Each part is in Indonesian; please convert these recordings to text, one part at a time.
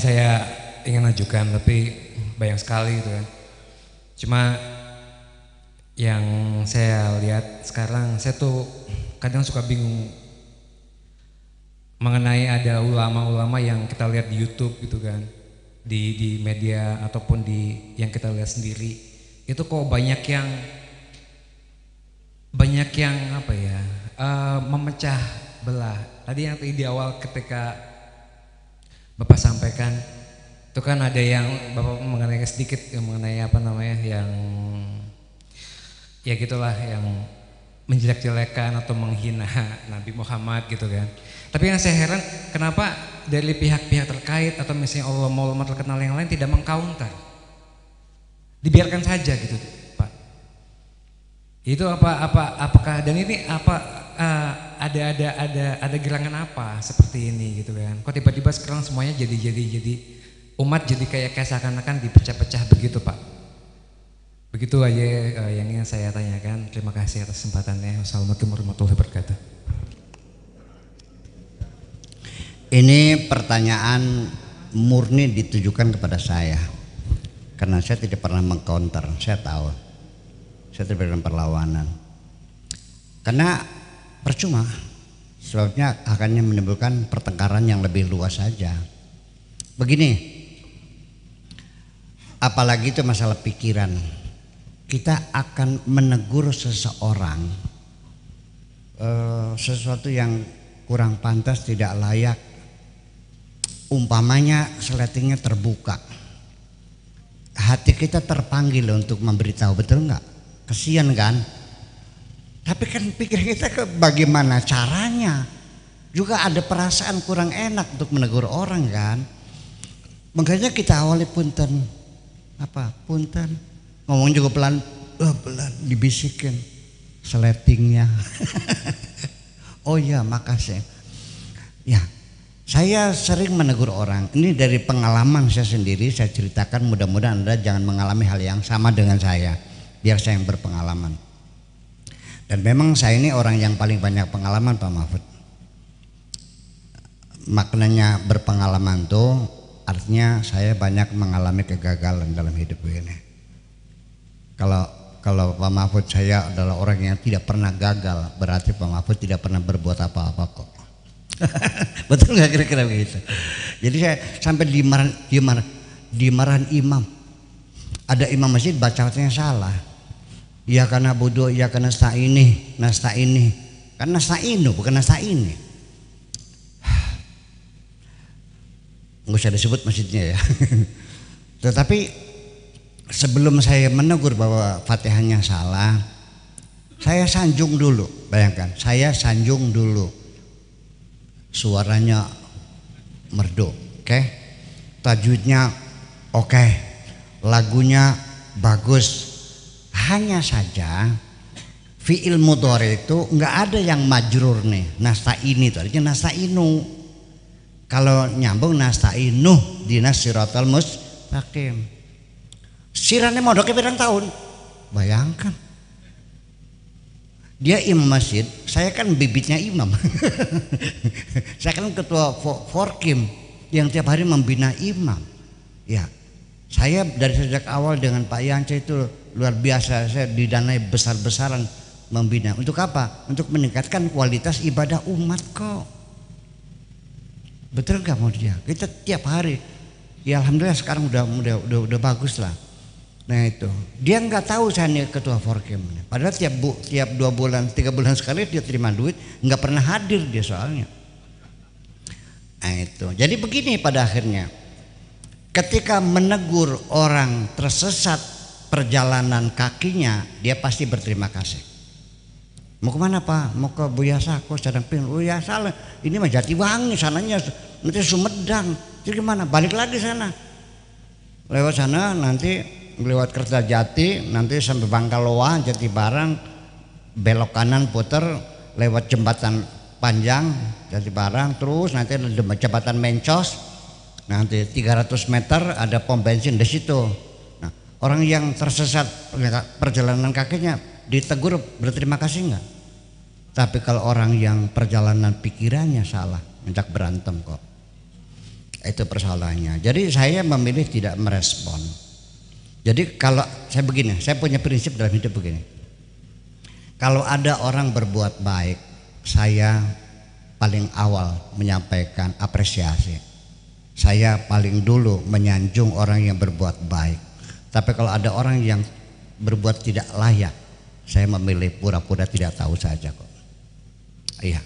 yang saya ingin ajukan tapi banyak sekali gitu kan. Cuma yang saya lihat sekarang saya tuh kadang suka bingung mengenai ada ulama-ulama yang kita lihat di YouTube gitu kan di di media ataupun di yang kita lihat sendiri itu kok banyak yang banyak yang apa ya uh, memecah belah tadi yang di awal ketika bapak sampaikan itu kan ada yang bapak mengenai sedikit yang mengenai apa namanya yang ya gitulah yang menjelek-jelekan atau menghina Nabi Muhammad gitu kan. Tapi yang saya heran kenapa dari pihak-pihak terkait atau misalnya Allah mau terkenal yang lain tidak mengcounter. Dibiarkan saja gitu, Pak. Itu apa apa apakah dan ini apa uh, ada ada ada ada gerangan apa seperti ini gitu kan. Kok tiba-tiba sekarang semuanya jadi jadi jadi umat jadi kayak kayak seakan-akan dipecah-pecah begitu, Pak. Begitu aja uh, yang ingin saya tanyakan. Terima kasih atas kesempatannya. Wassalamualaikum warahmatullahi wabarakatuh. Ini pertanyaan murni ditujukan kepada saya. Karena saya tidak pernah mengcounter, saya tahu. Saya tidak pernah perlawanan. Karena percuma. Sebabnya akannya menimbulkan pertengkaran yang lebih luas saja. Begini, apalagi itu masalah pikiran. Kita akan menegur seseorang uh, sesuatu yang kurang pantas tidak layak. Umpamanya seletingnya terbuka. Hati kita terpanggil untuk memberitahu betul nggak? Kesian kan tapi kan pikir kita ke bagaimana caranya? Juga ada perasaan kurang enak untuk menegur orang kan? Makanya kita awali punten. Apa? Punten. Ngomong juga pelan. Oh, pelan. Dibisikin seletingnya oh ya makasih. Ya saya sering menegur orang. Ini dari pengalaman saya sendiri saya ceritakan. Mudah-mudahan anda jangan mengalami hal yang sama dengan saya. Biar saya yang berpengalaman dan memang saya ini orang yang paling banyak pengalaman Pak Mahfud maknanya berpengalaman tuh artinya saya banyak mengalami kegagalan dalam hidup ini kalau kalau Pak Mahfud saya adalah orang yang tidak pernah gagal, berarti Pak Mahfud tidak pernah berbuat apa-apa kok. Betul nggak kira-kira begitu? Jadi saya sampai dimarahan, dimarahan, dimarahan imam. Ada imam masjid bacaannya salah. Ya karena bodoh, ya karena nasta ini, nasta ini. Kan nasta ini bukan nasta ini. Nggak usah disebut masjidnya ya. Tetapi sebelum saya menegur bahwa Fatihahnya salah, saya sanjung dulu. Bayangkan, saya sanjung dulu. Suaranya merdu, oke? Okay? Tajwidnya oke. Okay. Lagunya bagus. Hanya saja fi'il mudhari itu nggak ada yang majrur nih. Nasta'ini itu artinya nasta'inu. Kalau nyambung nasta'inu dinas siratal mustaqim Sirane modoknya berang tahun. Bayangkan. Dia imam masjid, saya kan bibitnya imam. saya kan ketua Forkim yang tiap hari membina imam. Ya, saya dari sejak awal dengan Pak Yance itu luar biasa. Saya didanai besar-besaran membina. Untuk apa? Untuk meningkatkan kualitas ibadah umat kok. Betul nggak mau dia? Kita tiap hari. Ya alhamdulillah sekarang udah udah udah, udah bagus lah. Nah itu, dia nggak tahu saya nih ketua Forkem. Padahal tiap bu, tiap dua bulan, tiga bulan sekali dia terima duit, nggak pernah hadir dia soalnya. Nah itu, jadi begini pada akhirnya, ketika menegur orang tersesat perjalanan kakinya, dia pasti berterima kasih. Mau ke mana pak? Mau ke Buya Sako, sedang pin. Oh ya salah, ini mah Jatiwangi, sananya nanti Sumedang. Jadi gimana? Balik lagi sana. Lewat sana nanti lewat Kertajati nanti sampai Bangkaloa Jati Barang belok kanan puter lewat jembatan panjang Jati Barang terus nanti ada jembatan Mencos nanti 300 meter ada pom bensin di situ orang yang tersesat perjalanan kakinya ditegur berterima kasih enggak tapi kalau orang yang perjalanan pikirannya salah minta berantem kok Itu persoalannya. Jadi saya memilih tidak merespon. Jadi kalau saya begini, saya punya prinsip dalam hidup begini. Kalau ada orang berbuat baik, saya paling awal menyampaikan apresiasi. Saya paling dulu menyanjung orang yang berbuat baik. Tapi kalau ada orang yang berbuat tidak layak, saya memilih pura-pura tidak tahu saja kok. Iya.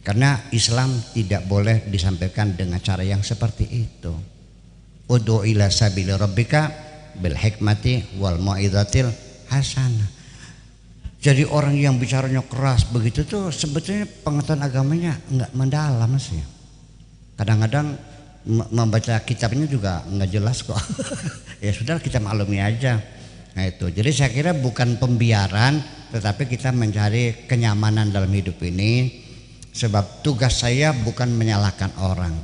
Karena Islam tidak boleh disampaikan dengan cara yang seperti itu. Udu ila sabili rabbika bil wal mau'izatil hasanah. Jadi orang yang bicaranya keras begitu tuh sebetulnya pengetahuan agamanya nggak mendalam sih. Kadang-kadang membaca kitabnya juga nggak jelas kok. ya sudah kita maklumi aja. Nah itu. Jadi saya kira bukan pembiaran, tetapi kita mencari kenyamanan dalam hidup ini Sebab tugas saya bukan menyalahkan orang.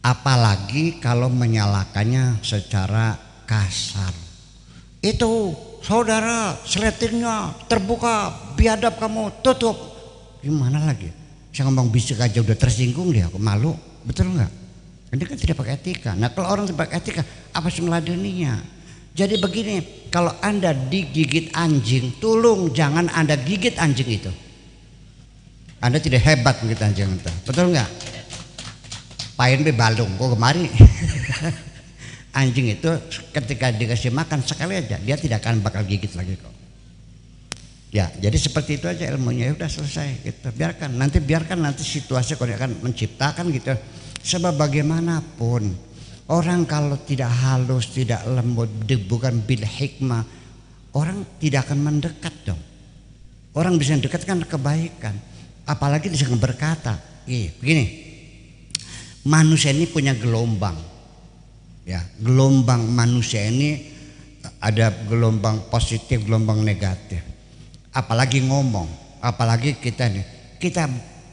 Apalagi kalau menyalahkannya secara kasar. Itu saudara seletingnya terbuka biadab kamu tutup. Gimana lagi? Saya ngomong bisik aja udah tersinggung dia, aku malu. Betul nggak? Ini kan tidak pakai etika. Nah kalau orang tidak pakai etika, apa sih meladeninya? Jadi begini, kalau anda digigit anjing, tolong jangan anda gigit anjing itu. Anda tidak hebat begitu anjing itu. Betul nggak? Pain be balung kok kemari. anjing itu ketika dikasih makan sekali aja dia tidak akan bakal gigit lagi kok. Ya, jadi seperti itu aja ilmunya ya udah selesai gitu. Biarkan nanti biarkan nanti situasi kalau akan menciptakan gitu. Sebab bagaimanapun orang kalau tidak halus, tidak lembut, bukan bil hikmah, orang tidak akan mendekat dong. Orang bisa dekat kan kebaikan apalagi bisa berkata iya begini manusia ini punya gelombang ya gelombang manusia ini ada gelombang positif gelombang negatif apalagi ngomong apalagi kita nih kita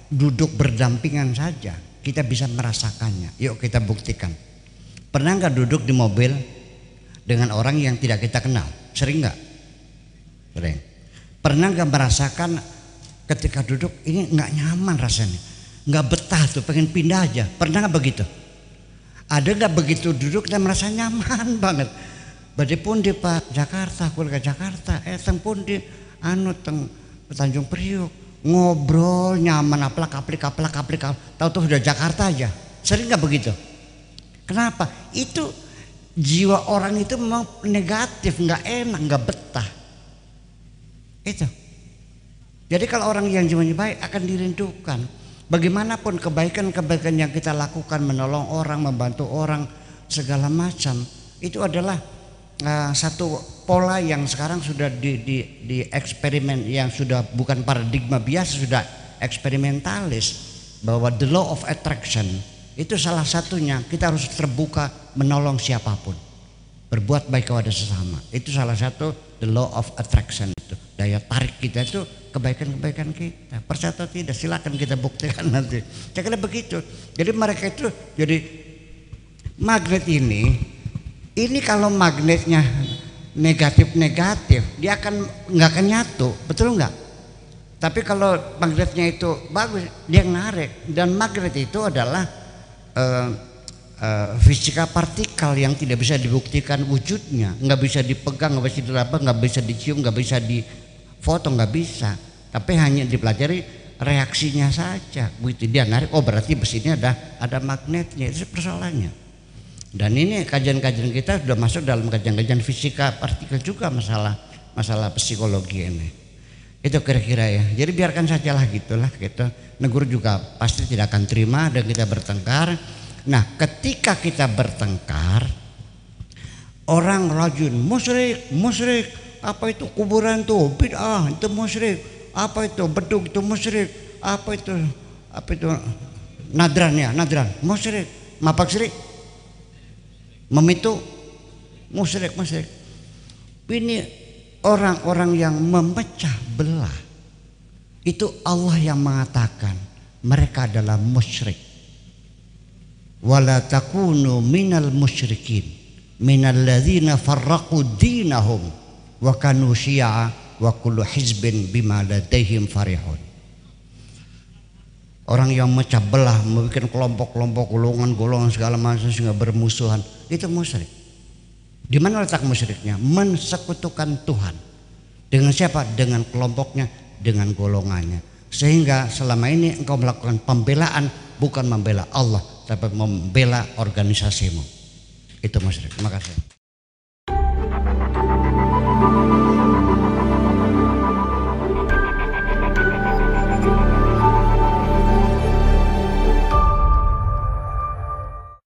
duduk berdampingan saja kita bisa merasakannya. Yuk kita buktikan. Pernah nggak duduk di mobil dengan orang yang tidak kita kenal? Sering nggak? Sering. Pernah nggak merasakan ketika duduk ini nggak nyaman rasanya? Nggak betah tuh pengen pindah aja. Pernah nggak begitu? Ada nggak begitu duduk dan merasa nyaman banget? Badi pun di Pak Jakarta, keluarga Jakarta, eh pun di anu teng Tanjung Priuk ngobrol nyaman aplak aplik aplak aplik tahu tuh sudah Jakarta aja. Sering nggak begitu? Kenapa? Itu jiwa orang itu memang negatif nggak enak nggak betah. Itu. Jadi kalau orang yang jiwanya baik akan dirindukan. Bagaimanapun kebaikan-kebaikan yang kita lakukan menolong orang, membantu orang segala macam itu adalah uh, satu pola yang sekarang sudah di, di, di eksperimen yang sudah bukan paradigma biasa sudah eksperimentalis bahwa the law of attraction itu salah satunya kita harus terbuka menolong siapa pun berbuat baik kepada sesama itu salah satu the law of attraction itu daya tarik kita itu kebaikan-kebaikan kita. Percaya atau tidak silakan kita buktikan nanti. Saya begitu. Jadi mereka itu jadi magnet ini ini kalau magnetnya negatif-negatif dia akan nggak akan nyatu, betul nggak? Tapi kalau magnetnya itu bagus, dia narik. Dan magnet itu adalah uh, uh, fisika partikel yang tidak bisa dibuktikan wujudnya, nggak bisa dipegang, nggak bisa diraba, nggak bisa dicium, nggak bisa difoto, nggak bisa. Tapi hanya dipelajari reaksinya saja. Begitu dia narik oh berarti besi ini ada ada magnetnya. Itu persoalannya dan ini kajian-kajian kita sudah masuk dalam kajian-kajian fisika partikel juga masalah masalah psikologi ini. Itu kira-kira ya. Jadi biarkan saja lah gitulah gitu. Negur juga pasti tidak akan terima dan kita bertengkar. Nah ketika kita bertengkar orang rajin musyrik musyrik apa itu kuburan tuh? Bid'ah itu musyrik. Apa itu? Beduk itu musyrik. Apa itu? Apa itu? Nadran ya nadran. Musyrik mapak syirik memitu musyrik musyrik ini orang-orang yang memecah belah itu Allah yang mengatakan mereka adalah musyrik wala takunu minal musyrikin minal ladzina farraqu dinahum wa kanu syi'a wa kullu hizbin bima ladaihim farihun. Orang yang mecah belah, membuat kelompok-kelompok, golongan-golongan segala macam sehingga bermusuhan, itu musyrik. Di mana letak musyriknya? Mensekutukan Tuhan. Dengan siapa? Dengan kelompoknya, dengan golongannya. Sehingga selama ini engkau melakukan pembelaan bukan membela Allah, tapi membela organisasimu. Itu musyrik. Terima kasih.